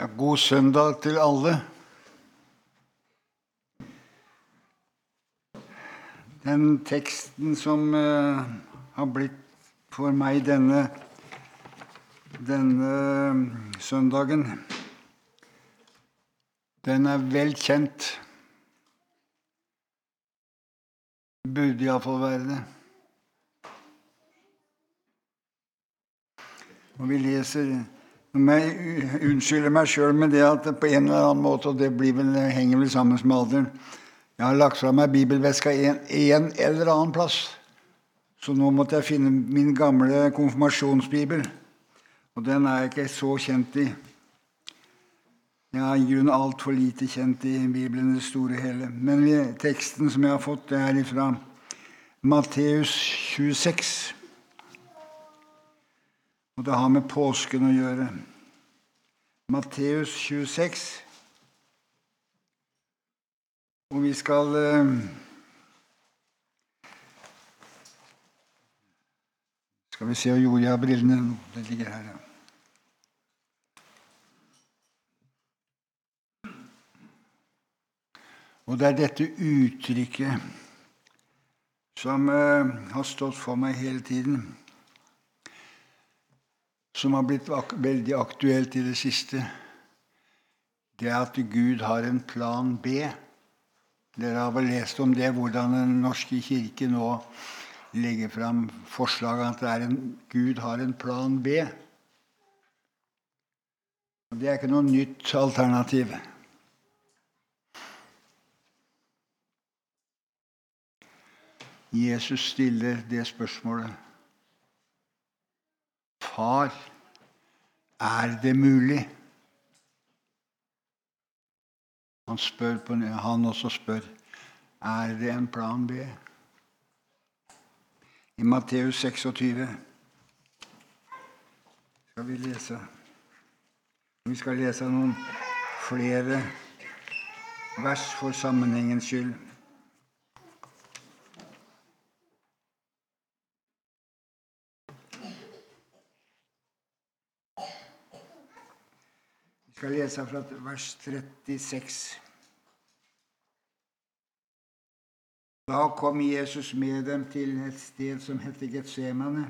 Ja, god søndag til alle. Den teksten som uh, har blitt for meg denne, denne uh, søndagen, den er vel kjent. Burde iallfall være det. Og vi leser jeg unnskylder meg sjøl med det at på en eller annen måte, og det vel, henger vel sammen med alderen Jeg har lagt fra meg bibelveska en, en eller annen plass. Så nå måtte jeg finne min gamle konfirmasjonsbibel. Og den er jeg ikke så kjent i. Jeg er i grunnen altfor lite kjent i Bibelen i det store hele. Men teksten som jeg har fått, det er fra Matteus 26. Og det har med påsken å gjøre. Matteus 26. Og vi skal eh, Skal vi se hvor jeg av brillene? Det ligger her, ja. Og det er dette uttrykket som uh, har stått for meg hele tiden som har blitt veldig aktuelt i det siste, det er at Gud har en plan B. Dere har vel lest om det, hvordan Den norske kirke nå legger fram forslag at en, Gud har en plan B. Det er ikke noe nytt alternativ. Jesus stiller det spørsmålet. Far, er det mulig? Han, spør på, han også spør er det en plan B. I Matteus 26 skal vi lese Vi skal lese noen flere vers for sammenhengens skyld. Skal lese fra vers 36. Da kom Jesus med dem til et sted som heter Getsemane,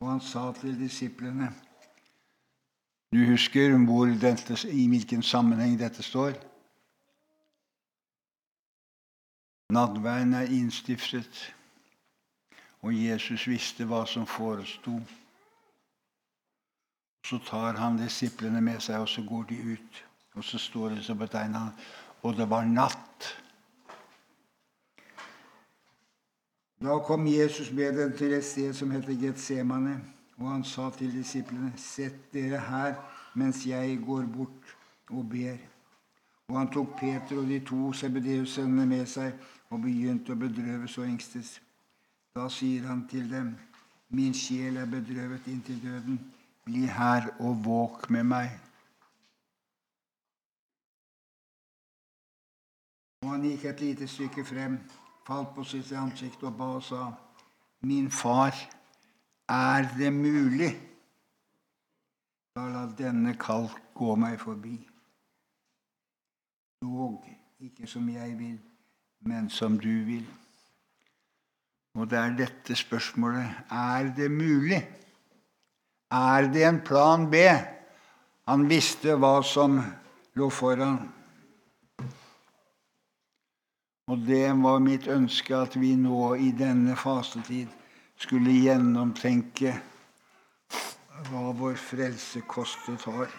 og han sa til disiplene Du husker dette, i hvilken sammenheng dette står? Nattverden er innstiftet, og Jesus visste hva som foresto. Så tar han disiplene med seg, og så går de ut. Og så står det så betegna Og det var natt. Da kom Jesus med dem til et sted som heter Getsemane, og han sa til disiplene.: Sett dere her mens jeg går bort og ber. Og han tok Peter og de to Sebedeus-sønnene med seg og begynte å bedrøves og engstes. Da sier han til dem, Min sjel er bedrøvet inntil døden. Bli her og våk med meg. Og han gikk et lite stykke frem, falt på sitt ansikt og ba og sa, Min far, er det mulig? Da la denne kalk gå meg forbi. Dog ikke som jeg vil, men som du vil. Og det er dette spørsmålet er det mulig? Er det en plan B? Han visste hva som lå foran. Og det var mitt ønske at vi nå i denne fasetid skulle gjennomtenke hva vår frelse kostet har.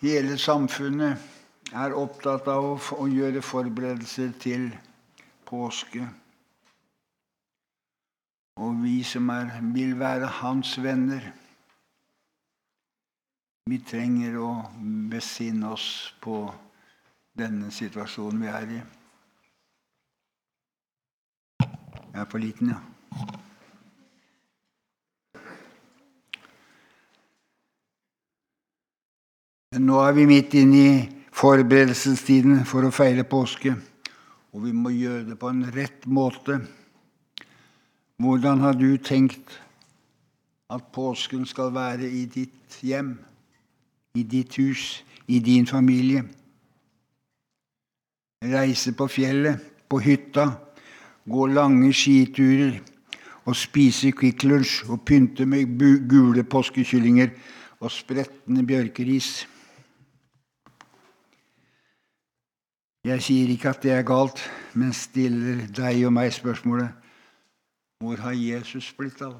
Hele samfunnet er opptatt av å gjøre forberedelser til påske. Og vi som er, vil være hans venner, vi trenger å besinne oss på denne situasjonen vi er i. Jeg er for liten, ja. Nå er vi midt inne i forberedelsestiden for å feire påske, og vi må gjøre det på en rett måte. Hvordan har du tenkt at påsken skal være i ditt hjem, i ditt hus, i din familie. Reise på fjellet, på hytta, gå lange skiturer og spise Kvikk Lunsj og pynte med gule påskekyllinger og spretne bjørkeris. Jeg sier ikke at det er galt, men stiller deg og meg spørsmålet hvor har Jesus blitt av?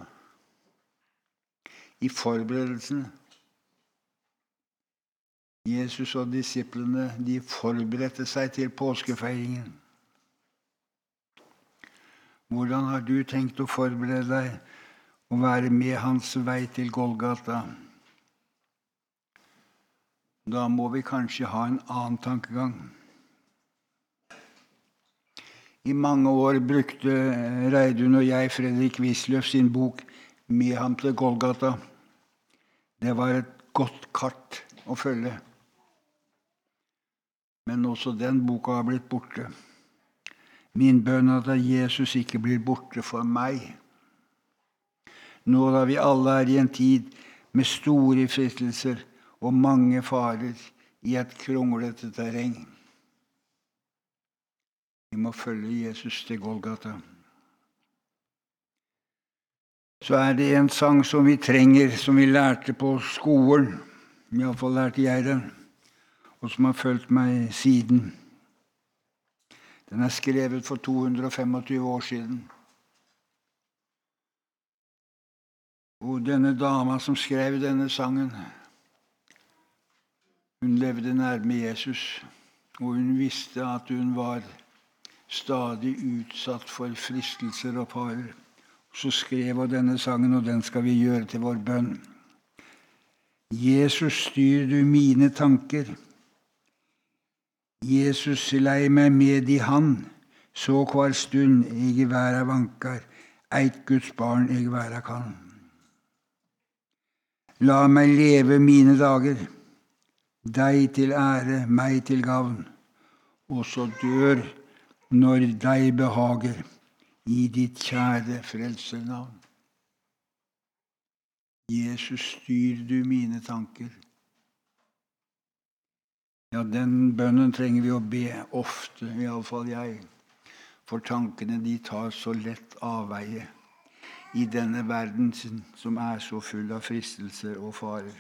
I forberedelsene. Jesus og disiplene de forberedte seg til påskefeiringen. Hvordan har du tenkt å forberede deg og være med hans vei til Golgata? Da må vi kanskje ha en annen tankegang. I mange år brukte Reidun og jeg Fredrik Wisløff sin bok 'Med ham til Golgata'. Det var et godt kart å følge. Men også den boka har blitt borte. Min bønn er at Jesus ikke blir borte for meg. Nå da vi alle er i en tid med store fristelser og mange farer i et kronglete terreng. Vi må følge Jesus til Golgata. Så er det en sang som vi trenger, som vi lærte på skolen. Iallfall lærte jeg den, og som har fulgt meg siden. Den er skrevet for 225 år siden. Og denne dama som skrev denne sangen, hun levde nærme Jesus, og hun visste at hun var stadig utsatt for fristelser og farer. Så skrev hun denne sangen, og den skal vi gjøre til vår bønn. Jesus, styr du mine tanker. Jesus, lei meg med i Han, så hver stund eg i verda vankar, eit Guds barn eg verda kan. La meg leve mine dager, deg til ære, meg til gavn, og så dør når deg behager, i ditt kjære frelsernavn. Jesus, styr du mine tanker. Ja, den bønnen trenger vi å be ofte, iallfall jeg. For tankene de tar så lett avveie i denne verden som er så full av fristelser og farer.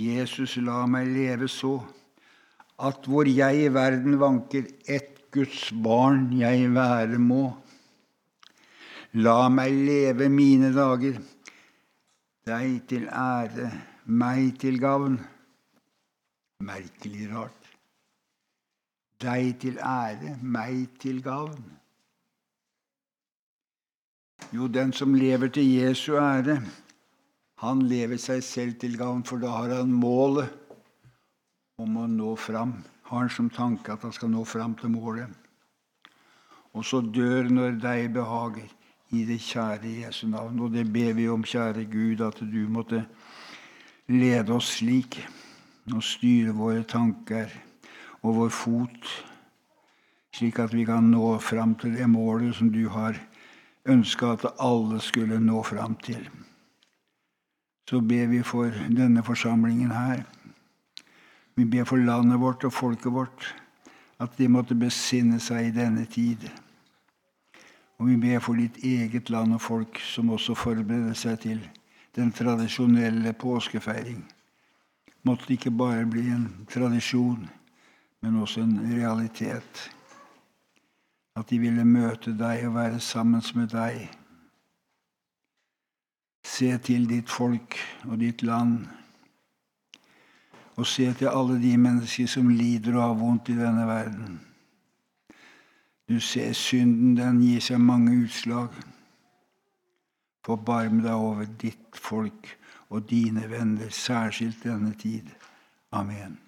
Jesus, la meg leve så at hvor jeg i verden vanker, ett Guds barn jeg være må. La meg leve mine dager, deg til ære, meg til gavn. Merkelig rart. Deg til ære, meg til gavn. Jo, den som lever til Jesu ære, han lever seg selv til gavn, for da har han målet om å nå fram. Har han som tanke at han skal nå fram til målet. Og så dør når deg behager, i det kjære Jesu navn. Og det ber vi om, kjære Gud, at du måtte lede oss slik og styre våre tanker og vår fot, slik at vi kan nå fram til det målet som du har ønska at alle skulle nå fram til. Så ber vi for denne forsamlingen her. Vi ber for landet vårt og folket vårt, at de måtte besinne seg i denne tid. Og vi ber for ditt eget land og folk, som også forbereder seg til den tradisjonelle påskefeiring. Måtte det ikke bare bli en tradisjon, men også en realitet. At de ville møte deg og være sammen med deg. Se til ditt folk og ditt land og se til alle de mennesker som lider og har vondt i denne verden. Du ser synden, den gir seg mange utslag. Forbarm deg over ditt folk og dine venner, særskilt denne tid. Amen.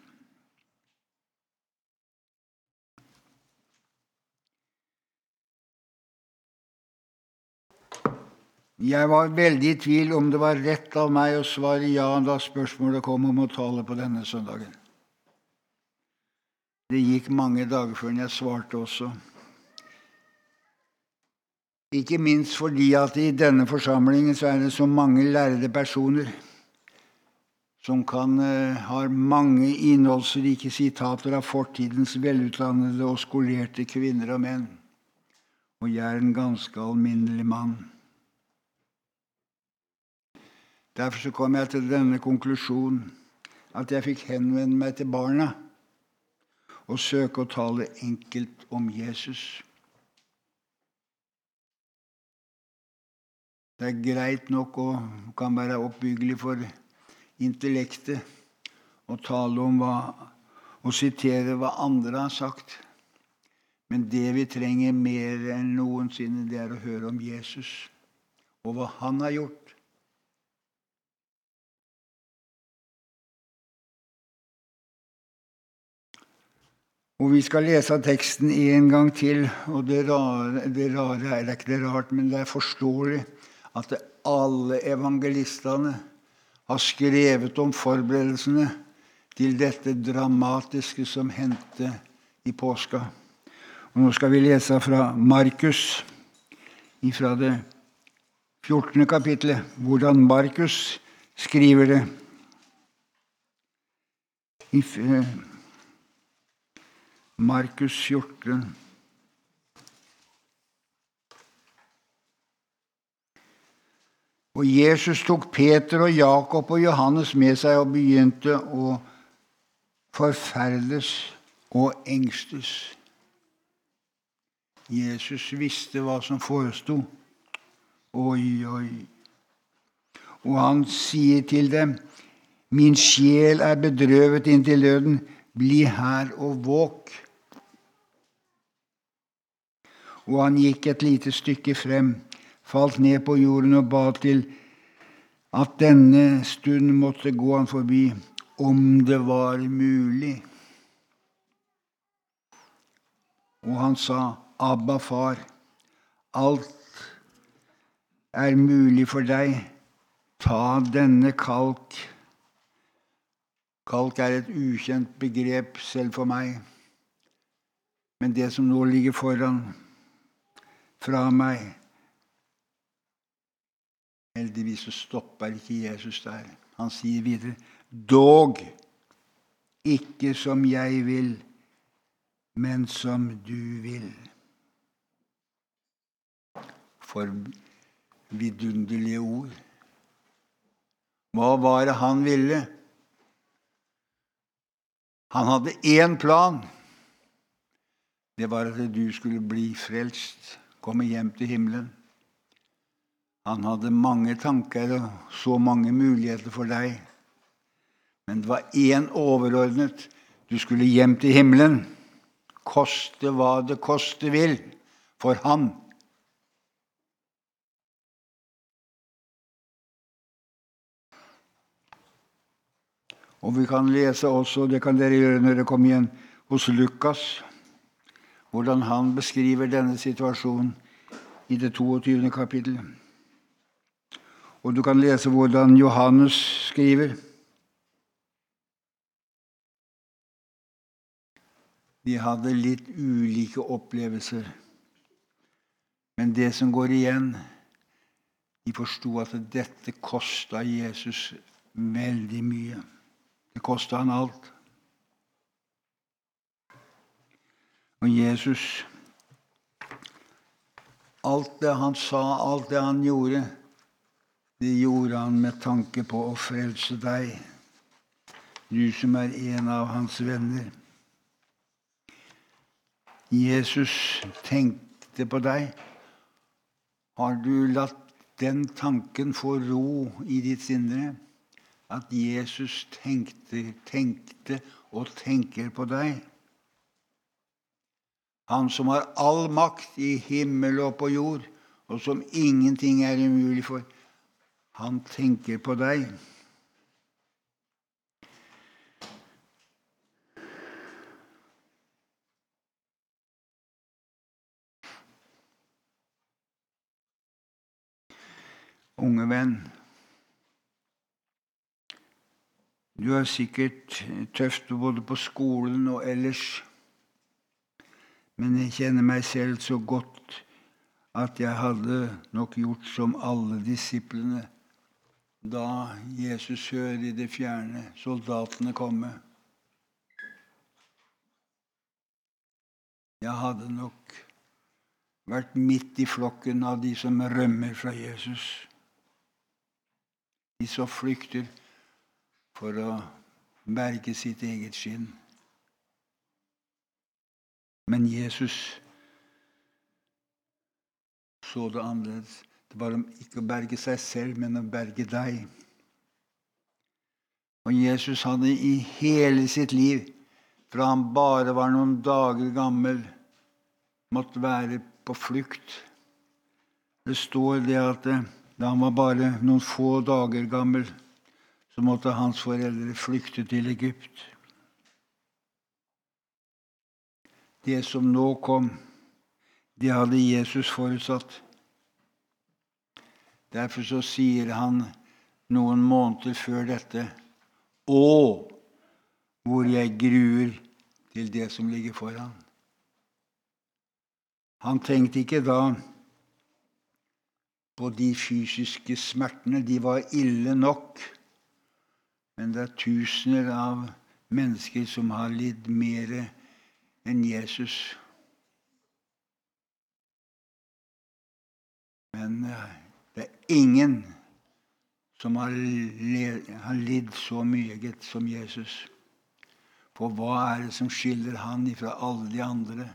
Jeg var veldig i tvil om det var rett av meg å svare ja da spørsmålet kom om å tale på denne søndagen. Det gikk mange dager før jeg svarte også. Ikke minst fordi at i denne forsamlingen så er det så mange lærde personer som kan, uh, har mange innholdsrike sitater av fortidens velutdannede og skolerte kvinner og menn. Og jeg er en ganske alminnelig mann. Derfor så kom jeg til denne konklusjonen at jeg fikk henvende meg til barna og søke å tale enkelt om Jesus. Det er greit nok og kan være oppbyggelig for intellektet å tale om hva og sitere hva andre har sagt. Men det vi trenger mer enn noensinne, det er å høre om Jesus og hva han har gjort. Og Vi skal lese teksten en gang til. og Det rare, det rare er ikke det rart, men det er forståelig at alle evangelistene har skrevet om forberedelsene til dette dramatiske som hendte i påska. Og nå skal vi lese fra Markus, fra det 14. kapitlet, hvordan Markus skriver det. I Markus 14. Og Jesus tok Peter og Jakob og Johannes med seg og begynte å forferdes og engstes. Jesus visste hva som foresto. Oi, oi. Og han sier til dem, Min sjel er bedrøvet inntil døden. Bli her og våk. Og han gikk et lite stykke frem falt ned på jorden og ba til at denne stund måtte gå han forbi, om det var mulig. Og han sa, Abba, far, alt er mulig for deg. Ta denne kalk. Kalk er et ukjent begrep selv for meg. Men det som nå ligger foran, fra meg, Heldigvis så stopper ikke Jesus der. Han sier videre, dog ikke som jeg vil, men som du vil. For vidunderlige ord. Hva var det han ville? Han hadde én plan. Det var at du skulle bli frelst, komme hjem til himmelen. Han hadde mange tanker og så mange muligheter for deg. Men det var én overordnet. Du skulle hjem til himmelen. Koste hva det koste vil. For han. Og vi kan lese også, det kan dere gjøre når dere kommer igjen, hos Lukas, hvordan han beskriver denne situasjonen i det 22. kapittelet. Og du kan lese hvordan Johannes skriver. De hadde litt ulike opplevelser. Men det som går igjen De forsto at dette kosta Jesus veldig mye. Det kosta han alt. Og Jesus Alt det han sa, alt det han gjorde det gjorde han med tanke på å frelse deg, du som er en av hans venner. Jesus tenkte på deg. Har du latt den tanken få ro i ditt indre? At Jesus tenkte, tenkte og tenker på deg? Han som har all makt i himmel og på jord, og som ingenting er umulig for. Han tenker på deg. Unge venn, du har sikkert tøft både på skolen og ellers, men jeg kjenner meg selv så godt at jeg hadde nok gjort som alle disiplene da Jesus hører i det fjerne soldatene komme. Jeg hadde nok vært midt i flokken av de som rømmer fra Jesus. De som flykter for å berge sitt eget skinn. Men Jesus så det annerledes. Det var ikke å berge seg selv, men å berge deg. Og Jesus hadde i hele sitt liv, fra han bare var noen dager gammel, måtte være på flukt. Det står det at da han var bare noen få dager gammel, så måtte hans foreldre flykte til Egypt. Det som nå kom, det hadde Jesus forutsatt. Derfor så sier han noen måneder før dette Å, hvor jeg gruer til det som ligger foran. Han tenkte ikke da på de fysiske smertene. De var ille nok. Men det er tusener av mennesker som har lidd mer enn Jesus. Men eh, det er ingen som har, lidd så mye som Jesus. For hva er det som skiller han ifra alle de andre?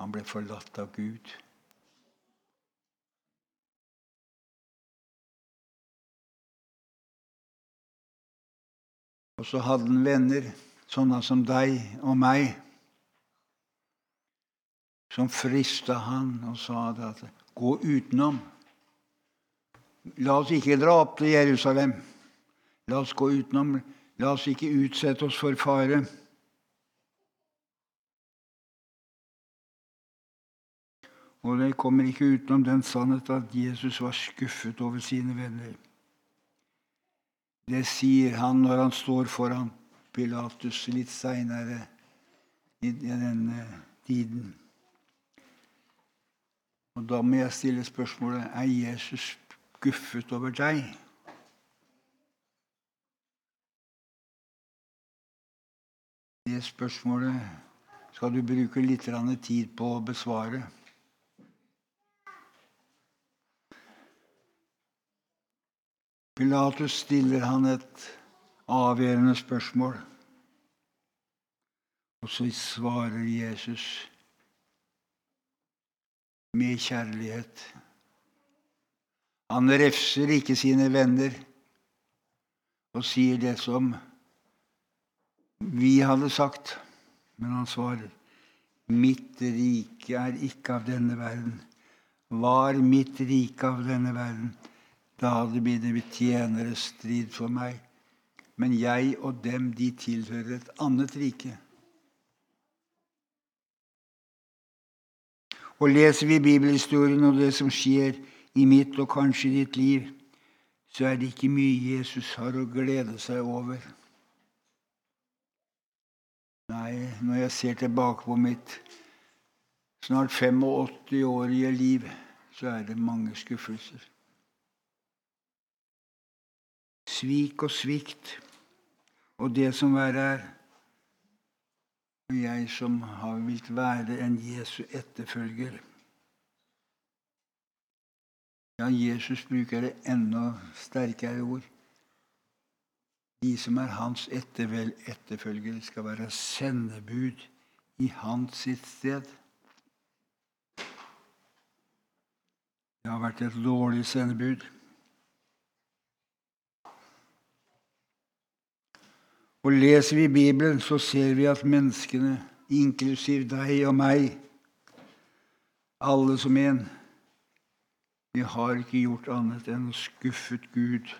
Han ble forlatt av Gud. Og så hadde han venner, sånne som deg og meg, som frista han og sa det at gå utenom. La oss ikke dra opp til Jerusalem. La oss gå utenom. La oss ikke utsette oss for fare. Og det kommer ikke utenom den sannhet at Jesus var skuffet over sine venner. Det sier han når han står foran Pilatus litt seinere i denne tiden. Og da må jeg stille spørsmålet er Jesus skuffet over deg. Det spørsmålet skal du bruke litt tid på å besvare. Pilatus stiller han et avgjørende spørsmål. Og så svarer Jesus med kjærlighet. Han refser ikke sine venner og sier det som vi hadde sagt, men han svarer Mitt rike er ikke av denne verden. Var mitt rike av denne verden, da hadde mine tjenere strid for meg. Men jeg og dem, de tilhører et annet rike. Og leser vi bibelhistorien og det som skjer i mitt og kanskje i ditt liv, så er det ikke mye Jesus har å glede seg over. Nei, når jeg ser tilbake på mitt snart 85-årige liv, så er det mange skuffelser svik og svikt og det som verre er. Og jeg som har villet være en Jesu etterfølger. Ja, Jesus bruker det enda sterkere ord. De som er hans etterfølgere, skal være sendebud i hans sitt sted. Det har vært et dårlig sendebud. Og leser vi Bibelen, så ser vi at menneskene, inklusiv deg og meg, alle som en, vi har ikke gjort annet enn å skuffet Gud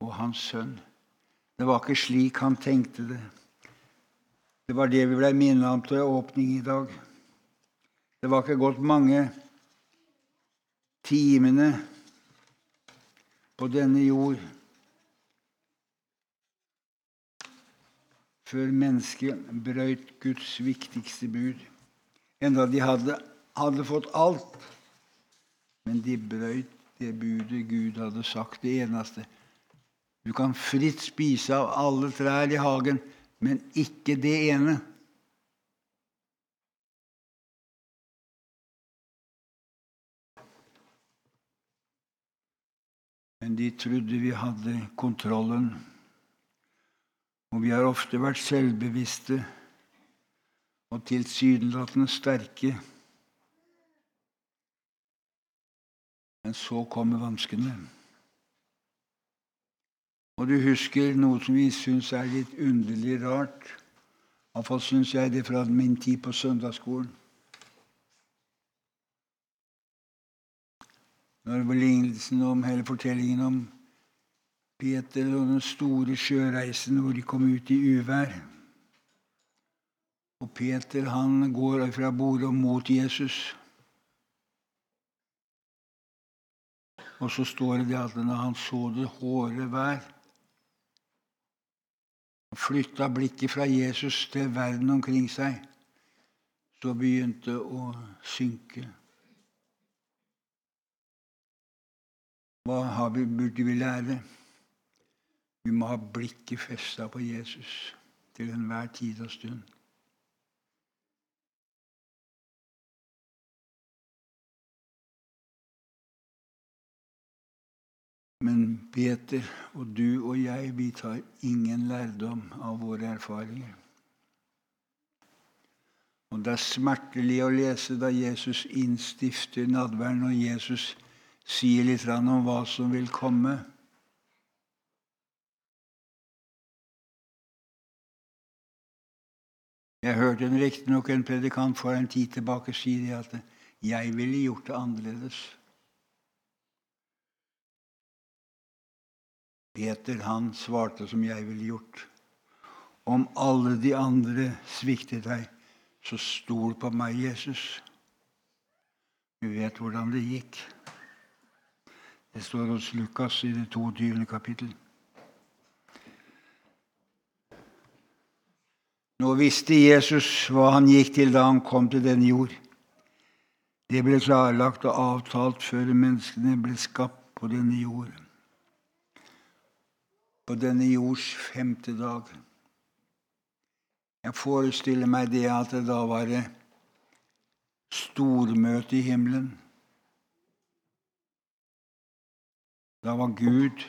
og Hans Sønn. Det var ikke slik han tenkte det. Det var det vi ble minnet om til åpning i dag. Det var ikke gått mange timene på denne jord før mennesket brøyt Guds viktigste bud. Enda de hadde hadde fått alt. Men de brøyt det budet Gud hadde sagt, det eneste. Du kan fritt spise av alle trær i hagen, men ikke det ene. Men de trodde vi hadde kontrollen. Og vi har ofte vært selvbevisste og tilsynelatende sterke. Men så kommer vanskene. Og du husker noe som vi syns er litt underlig rart. Iallfall syns jeg det fra min tid på søndagsskolen. Når lignelsen om, hele fortellingen om Peter og den store sjøreisen hvor de kom ut i uvær. Og Peter han går fra bordet mot Jesus. Og så står det at når han så det hårde vær flytta blikket fra Jesus til verden omkring seg, så begynte å synke. Hva vi, burde vi lære? Vi må ha blikket festa på Jesus til enhver tid og stund. Men Peter og du og jeg, vi tar ingen lærdom av våre erfaringer. Og Det er smertelig å lese da Jesus innstifter nadværen, og Jesus sier litt om hva som vil komme. Jeg hørte riktignok en predikant for en tid tilbake si det at 'jeg ville gjort det annerledes'. Peter han svarte som jeg ville gjort. Om alle de andre sviktet deg, så stol på meg, Jesus. Vi vet hvordan det gikk. Det står hos Lukas i det 22. kapittel. Nå visste Jesus hva han gikk til da han kom til denne jord. Det ble klarlagt og avtalt før menneskene ble skapt på denne jord. På denne jords femte dag. Jeg forestiller meg det at det da var det stormøte i himmelen. Da var Gud,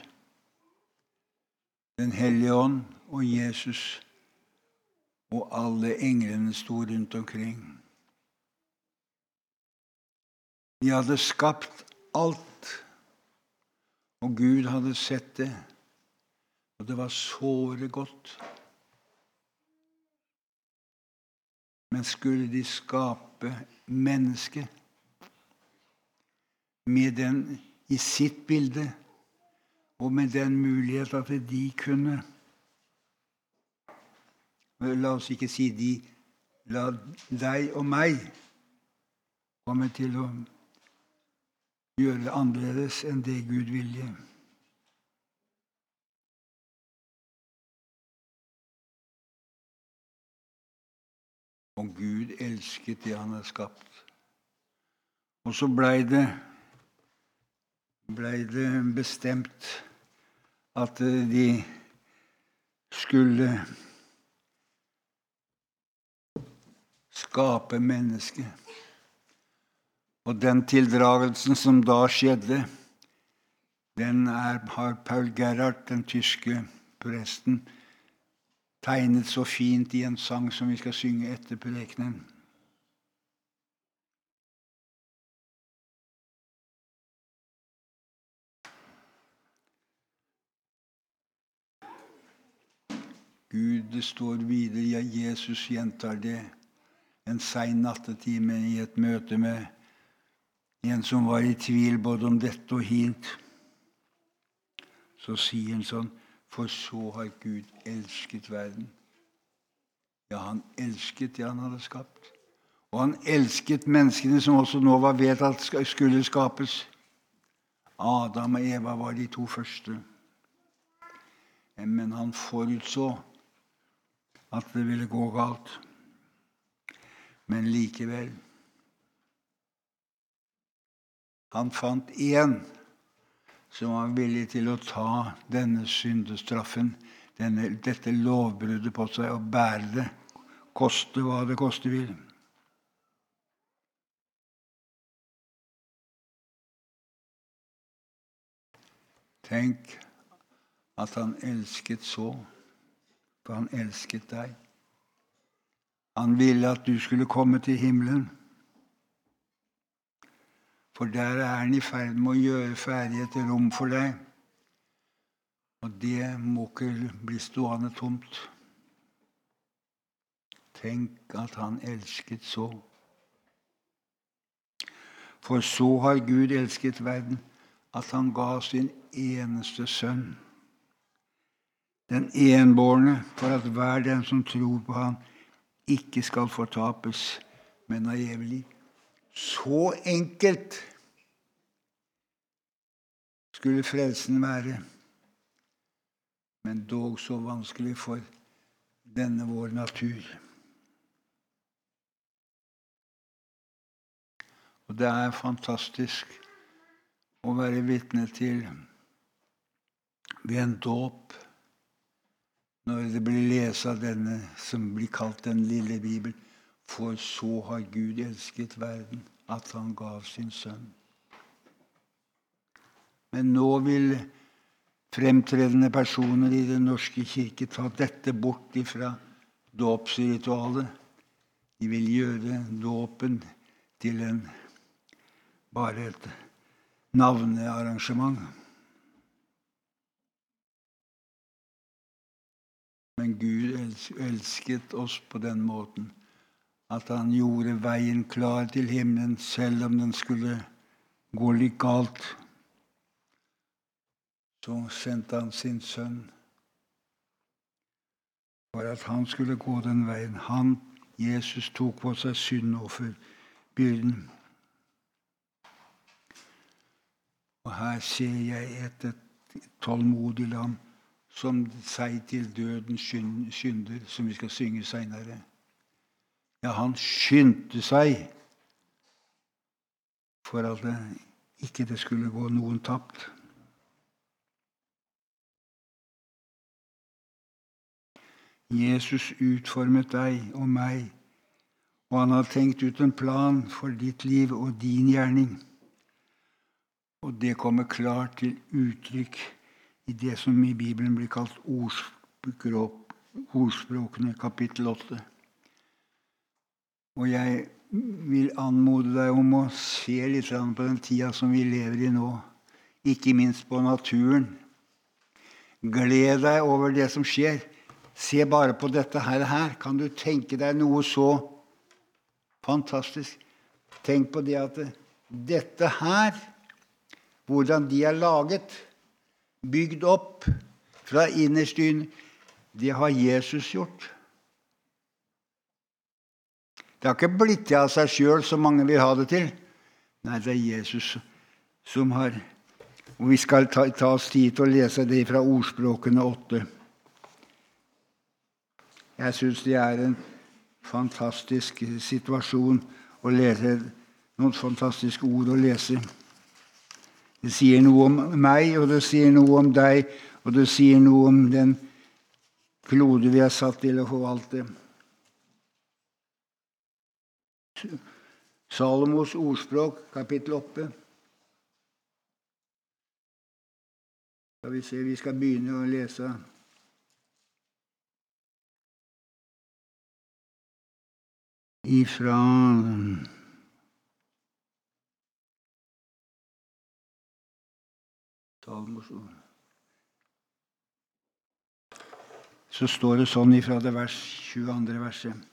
Den hellige ånd og Jesus og alle englene sto rundt omkring. De hadde skapt alt, og Gud hadde sett det, og det var såre godt. Men skulle de skape mennesket med den i sitt bilde, og med den mulighet at de kunne La oss ikke si de. La deg og meg komme til å gjøre det annerledes enn det Gud vilje. Og Gud elsket det han har skapt. Og så blei det, ble det bestemt at de skulle skape mennesket. Og den tildragelsen som da skjedde, den er, har Paul Gerhard, den tyske presten, tegnet så fint i en sang som vi skal synge etter prekenen. Gud, det står videre, ja, Jesus gjentar det en sein nattetime i et møte med en som var i tvil både om dette og hint. Så sier han sånn For så har Gud elsket verden. Ja, han elsket det han hadde skapt. Og han elsket menneskene som også nå var vedtatt skulle skapes. Adam og Eva var de to første. Men han forutså at det ville gå galt. Men likevel Han fant én som var villig til å ta denne syndestraffen, denne, dette lovbruddet på seg, og bære det, koste hva det koste vil. Tenk at han elsket så, for han elsket deg. Han ville at du skulle komme til himmelen. For der er han i ferd med å gjøre ferdig et rom for deg. Og det må ikke bli stående tomt. Tenk at han elsket så. For så har Gud elsket verden, at han ga sin eneste sønn. Den enbårne, for at hver den som tror på ham, ikke skal fortapes, men av liv. Så enkelt skulle frelsen være, men dog så vanskelig for denne vår natur. Og det er fantastisk å være vitne til ved en dåp, når det blir lest av denne som blir kalt Den lille Bibel. For så har Gud elsket verden, at han gav sin sønn. Men nå vil fremtredende personer i Den norske kirke ta dette bort ifra dåpsritualet. De vil gjøre dåpen til en, bare et navnearrangement. Men Gud elsket oss på den måten at han gjorde veien klar til himmelen, selv om den skulle gå litt galt. Så sendte han sin sønn for at han skulle gå den veien. Han, Jesus, tok på seg syndofferbyrden. Og her ser jeg et, et tålmodig lam som seg til dødens synder, som vi skal synge seinere. Ja, han skyndte seg for at det ikke det skulle gå noen tapt. Jesus utformet deg og meg, og han har tenkt ut en plan for ditt liv og din gjerning. Og det kommer klart til uttrykk i det som i Bibelen blir kalt ordspråkene, kapittel 8. Og jeg vil anmode deg om å se litt på den tida som vi lever i nå. Ikke minst på naturen. Gled deg over det som skjer. Se bare på dette her. Kan du tenke deg noe så fantastisk? Tenk på det at dette her, hvordan de er laget, bygd opp fra innerst inn, det har Jesus gjort. Det har ikke blitt til av seg sjøl, som mange vil ha det til. Nei, det er Jesus som har Og vi skal ta, ta oss tid til å lese det fra Ordspråkene åtte. Jeg syns det er en fantastisk situasjon å lese noen fantastiske ord å lese. Det sier noe om meg, og det sier noe om deg, og det sier noe om den klode vi er satt til å forvalte. Salomos ordspråk, kapittel 8. Skal vi se, vi skal begynne å lese. Ifra Så står det sånn ifra det vers 22. verset.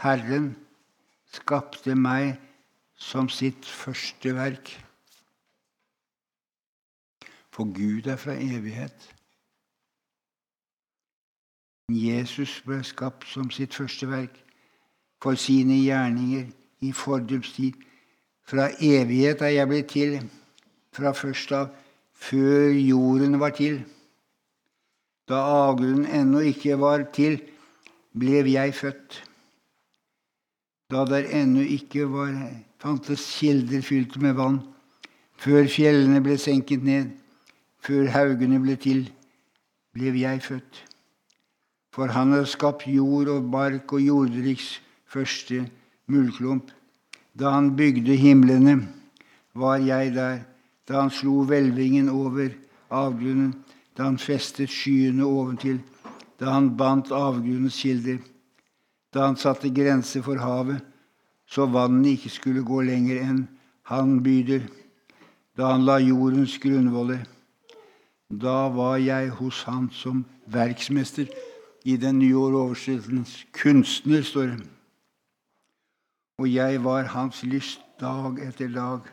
Herren skapte meg som sitt første verk. For Gud er fra evighet. Jesus ble skapt som sitt første verk for sine gjerninger i fordums tid. Fra evighet er jeg blitt til, fra først av, før jorden var til. Da avgrunnen ennå ikke var til, ble jeg født. da der ennå ikke var, fantes kilder fylt med vann, før fjellene ble senket ned, før haugene ble til, ble jeg født. For han har skapt jord og bark og jordriks første muldklump. Da han bygde himlene, var jeg der. Da han slo hvelvingen over avgrunnen, da han festet skyene oventil, da han bandt avgrunnens kilder, da han satte grenser for havet, så vannet ikke skulle gå lenger enn han byder, da han la jordens grunnvoller. Da var jeg hos han som verksmester. I den nye oversettelsens kunstner, står det. Og jeg var hans lyst dag etter dag,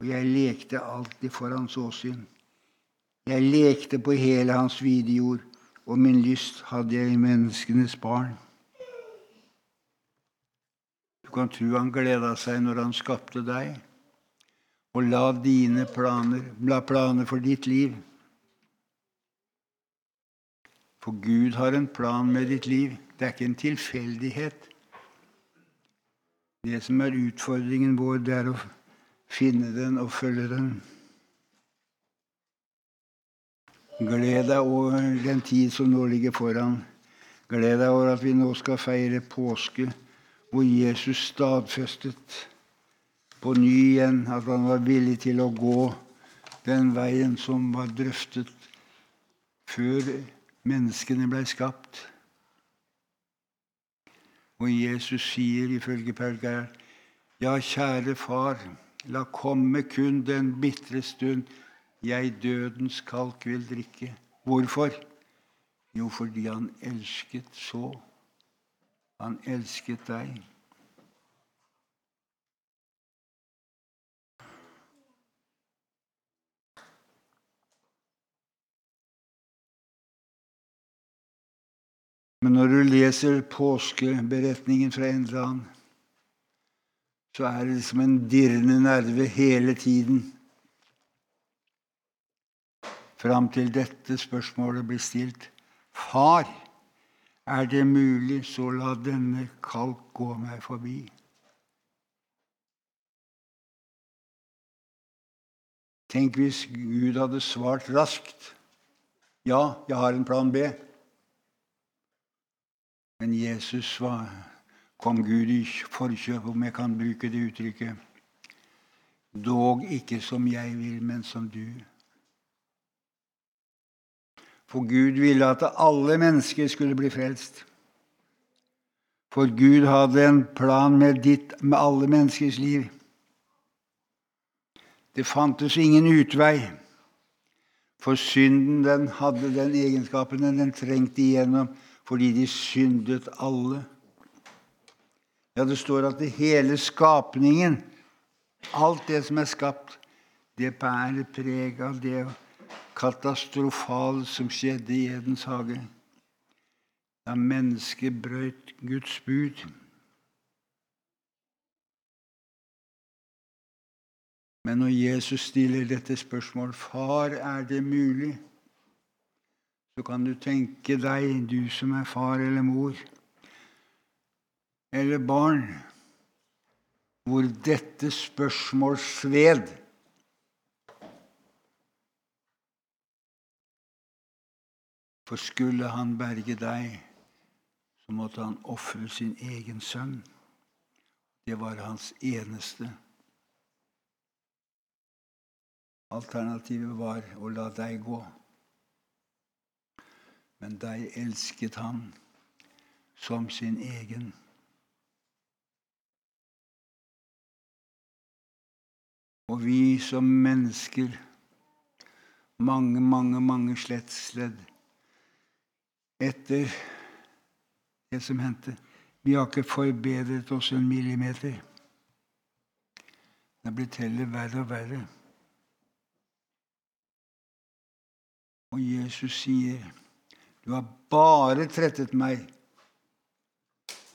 og jeg lekte alltid for hans åsyn. Jeg lekte på hele hans vide jord, og min lyst hadde jeg i menneskenes barn. Du kan tro han gleda seg når han skapte deg, og la dine planer, la planer for ditt liv. For Gud har en plan med ditt liv. Det er ikke en tilfeldighet. Det som er utfordringen vår, det er å finne den og følge den. Gled deg over den tid som nå ligger foran. Gled deg over at vi nå skal feire påske, hvor Jesus stadfestet på ny igjen at han var villig til å gå den veien som var drøftet før menneskene ble skapt. Og Jesus sier ifølge Perger, ja, kjære far, la komme kun den bitre stund jeg dødens kalk vil drikke. Hvorfor? Jo, fordi han elsket så. Han elsket deg. Men når du leser påskeberetningen fra en eller annen, så er det som en dirrende nerve hele tiden fram til dette spørsmålet blir stilt. Far, er det mulig, så la denne kalk gå meg forbi. Tenk hvis Gud hadde svart raskt. Ja, jeg har en plan B. Men Jesus var, kom Gud i forkjøp, om jeg kan bruke det uttrykket. Dog ikke som jeg vil, men som du. For Gud ville at alle mennesker skulle bli frelst. For Gud hadde en plan med, ditt, med alle menneskers liv. Det fantes ingen utvei. For synden den hadde den egenskapen den trengte igjennom fordi de syndet alle. Ja, det står at det hele skapningen, alt det som er skapt, det bærer preg av det katastrofale som skjedde i Edens hage. Da mennesket brøt Guds bud. Men når Jesus stiller dette spørsmålet, 'Far, er det mulig?' så kan du tenke deg, du som er far eller mor eller barn, hvor dette spørsmål sved. For skulle han berge deg, så måtte han ofre sin egen sønn. Det var hans eneste. Alternativet var å la deg gå. Men deg elsket han som sin egen. Og vi som mennesker, mange, mange, mange slettsledd, etter det som hendte. Vi har ikke forbedret oss en millimeter. Det er blitt heller verre og verre. Og Jesus sier, 'Du har bare trettet meg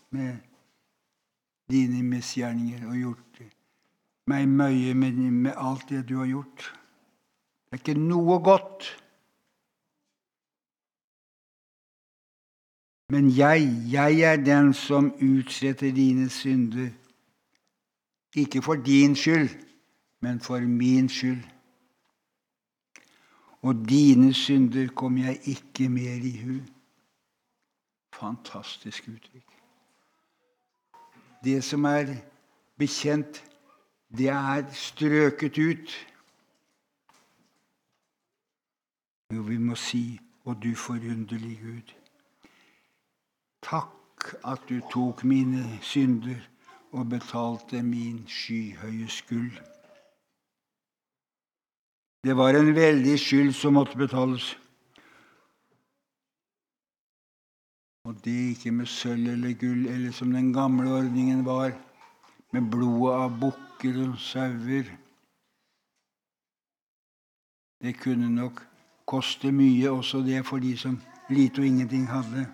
med dine misgjerninger og gjort meg møye med, med alt det du har gjort.' Det er ikke noe godt Men jeg, jeg er den som utsletter dine synder. Ikke for din skyld, men for min skyld. Og dine synder kommer jeg ikke mer i hu. Fantastisk uttrykk. Det som er bekjent, det er strøket ut. Jo, vi må si, og du forunderlige Gud, takk at du tok mine synder og betalte min skyhøye skyld. Det var en veldig skyld som måtte betales. Og det ikke med sølv eller gull, eller som den gamle ordningen var, med blodet av bukker og sauer. Det kunne nok koste mye, også det for de som lite og ingenting hadde.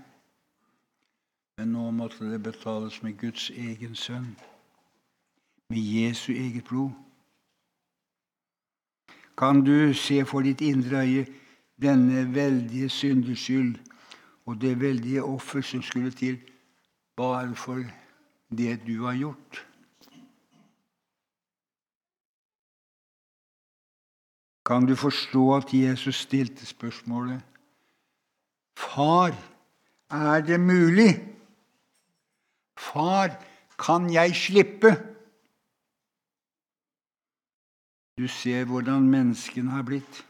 Men nå måtte det betales med Guds egen sønn, med Jesu eget blod. Kan du se for ditt indre øye denne veldige syndeskyld og det veldige offer som skulle til bare for det du har gjort? Kan du forstå at Jesus stilte spørsmålet Far, er det mulig? Far, kan jeg slippe? Du ser hvordan menneskene har blitt.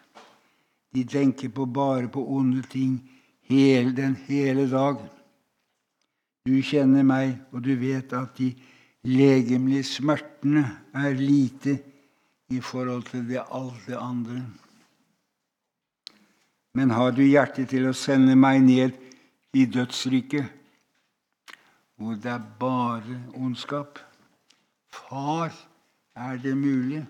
De tenker på bare på onde ting hele, den hele dag. Du kjenner meg, og du vet at de legemlige smertene er lite i forhold til det, alt det andre. Men har du hjerte til å sende meg ned i dødsriket? hvor det er bare ondskap. Far, er det mulig?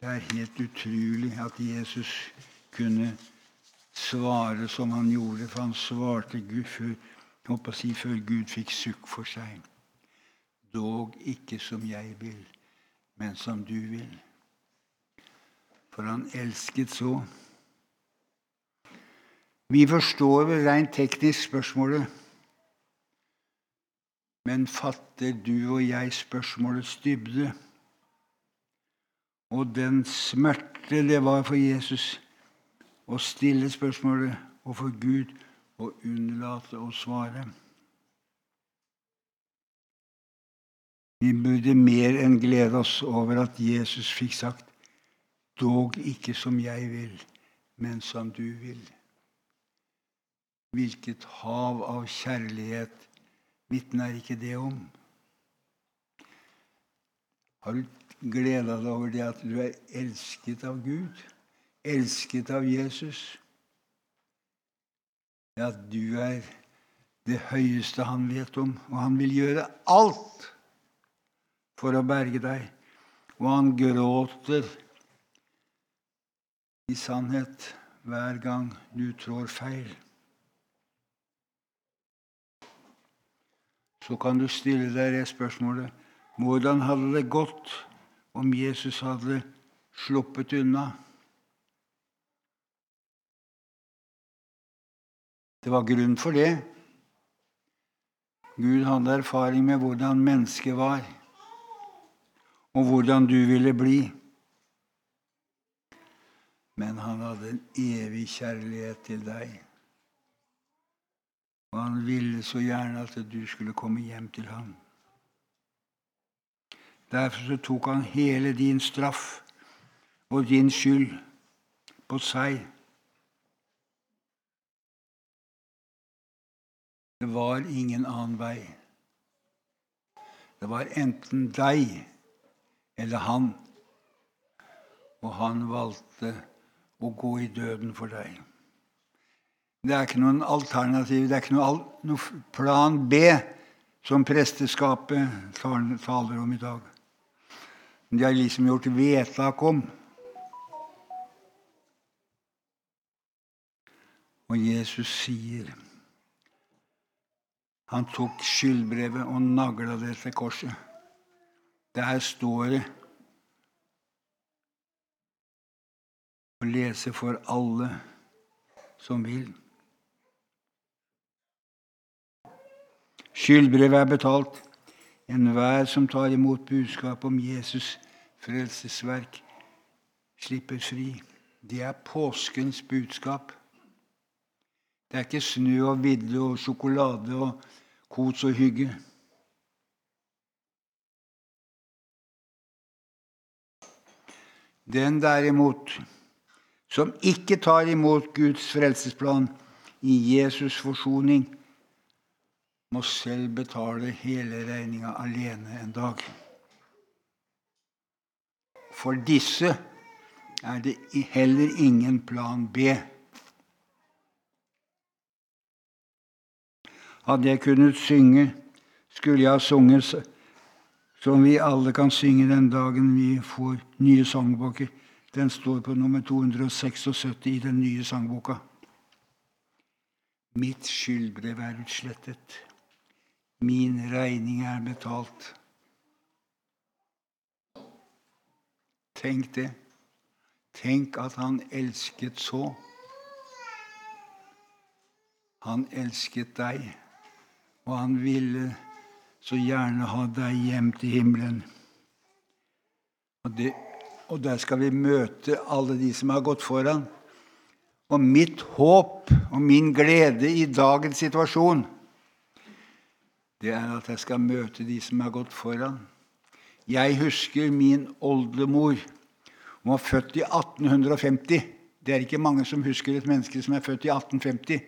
Det er helt utrolig at Jesus kunne svare som han gjorde, for han svarte Gud før, si, før Gud fikk sukk for seg. Dog ikke som jeg vil, men som du vil. For han elsket så. Vi forstår vel rent teknisk spørsmålet, men fatter du og jeg spørsmålets dybde? Og den smerte det var for Jesus å stille spørsmålet, og for Gud å unnlate å svare. Vi burde mer enn glede oss over at Jesus fikk sagt, dog ikke som jeg vil, men som du vil. Hvilket hav av kjærlighet vitner ikke det om? Har du gleda deg over det at du er elsket av Gud? Elsket av Jesus? Ja, du er det høyeste han vet om, og han vil gjøre alt for å berge deg. Og han gråter i sannhet hver gang du trår feil. så kan du stille deg det spørsmålet hvordan hadde det gått om Jesus hadde sluppet unna? Det var grunn for det. Gud hadde erfaring med hvordan mennesket var, og hvordan du ville bli. Men han hadde en evig kjærlighet til deg. Og han ville så gjerne at du skulle komme hjem til ham. Derfor så tok han hele din straff og din skyld på seg. Det var ingen annen vei. Det var enten deg eller han. Og han valgte å gå i døden for deg. Det er ikke noen alternativ, det er ikke noen noe plan B som presteskapet taler om i dag. De har liksom gjort vedtak om. Og Jesus sier Han tok skyldbrevet og nagla det til korset. Der står det å lese for alle som vil. Skyldbrevet er betalt. Enhver som tar imot budskapet om Jesus' frelsesverk, slipper fri. Det er påskens budskap. Det er ikke snø og vidde og sjokolade og kos og hygge. Den derimot som ikke tar imot Guds frelsesplan i Jesus' forsoning, må selv betale hele regninga alene en dag. For disse er det heller ingen plan B. Hadde jeg kunnet synge, skulle jeg ha sunget som vi alle kan synge den dagen vi får nye sangbøker. Den står på nummer 276 i den nye sangboka. Mitt skyldbrev er utslettet. Min regning er betalt. Tenk det. Tenk at han elsket så. Han elsket deg, og han ville så gjerne ha deg hjem til himmelen. Og, det, og der skal vi møte alle de som har gått foran. Og mitt håp og min glede i dagens situasjon det er at jeg skal møte de som har gått foran. Jeg husker min oldemor. Hun var født i 1850. Det er ikke mange som husker et menneske som er født i 1850.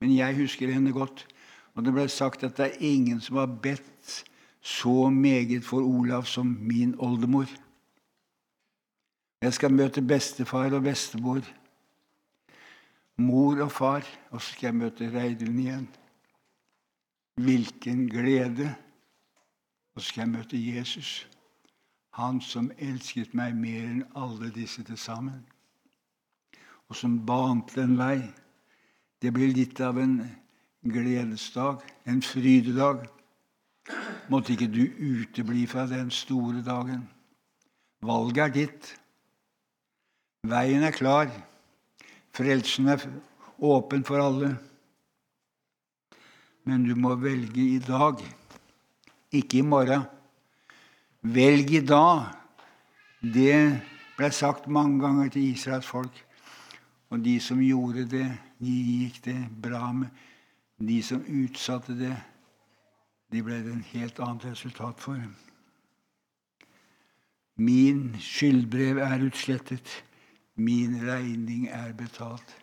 Men jeg husker henne godt. Og det ble sagt at det er ingen som har bedt så meget for Olav som min oldemor. Jeg skal møte bestefar og bestemor, mor og far, og så skal jeg møte Reidun igjen. Hvilken glede! Og så skal jeg møte Jesus, han som elsket meg mer enn alle disse til sammen, og som bante en vei. Det blir litt av en gledesdag, en frydedag. Måtte ikke du utebli fra den store dagen. Valget er ditt. Veien er klar. Frelsen er åpen for alle. Men du må velge i dag, ikke i morgen. Velg i dag. Det ble sagt mange ganger til Israels folk. Og de som gjorde det, de gikk det bra med. De som utsatte det, de ble det en helt annet resultat for. Min skyldbrev er utslettet. Min regning er betalt.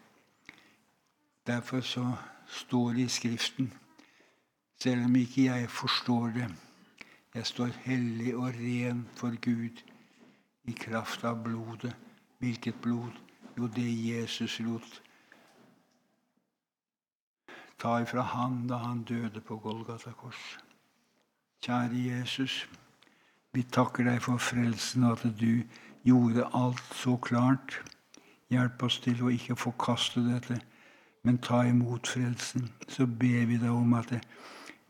Derfor så står det i Skriften selv om ikke jeg forstår det. Jeg står hellig og ren for Gud i kraft av blodet. Hvilket blod? Jo, det Jesus lot ta ifra han da han døde på Golgata kors. Kjære Jesus, vi takker deg for frelsen og at du gjorde alt så klart. Hjelp oss til å ikke forkaste dette, men ta imot frelsen. Så ber vi deg om at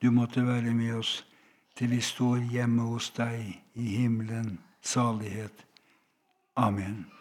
du måtte være med oss til vi står hjemme hos deg i himmelen. Salighet. Amen.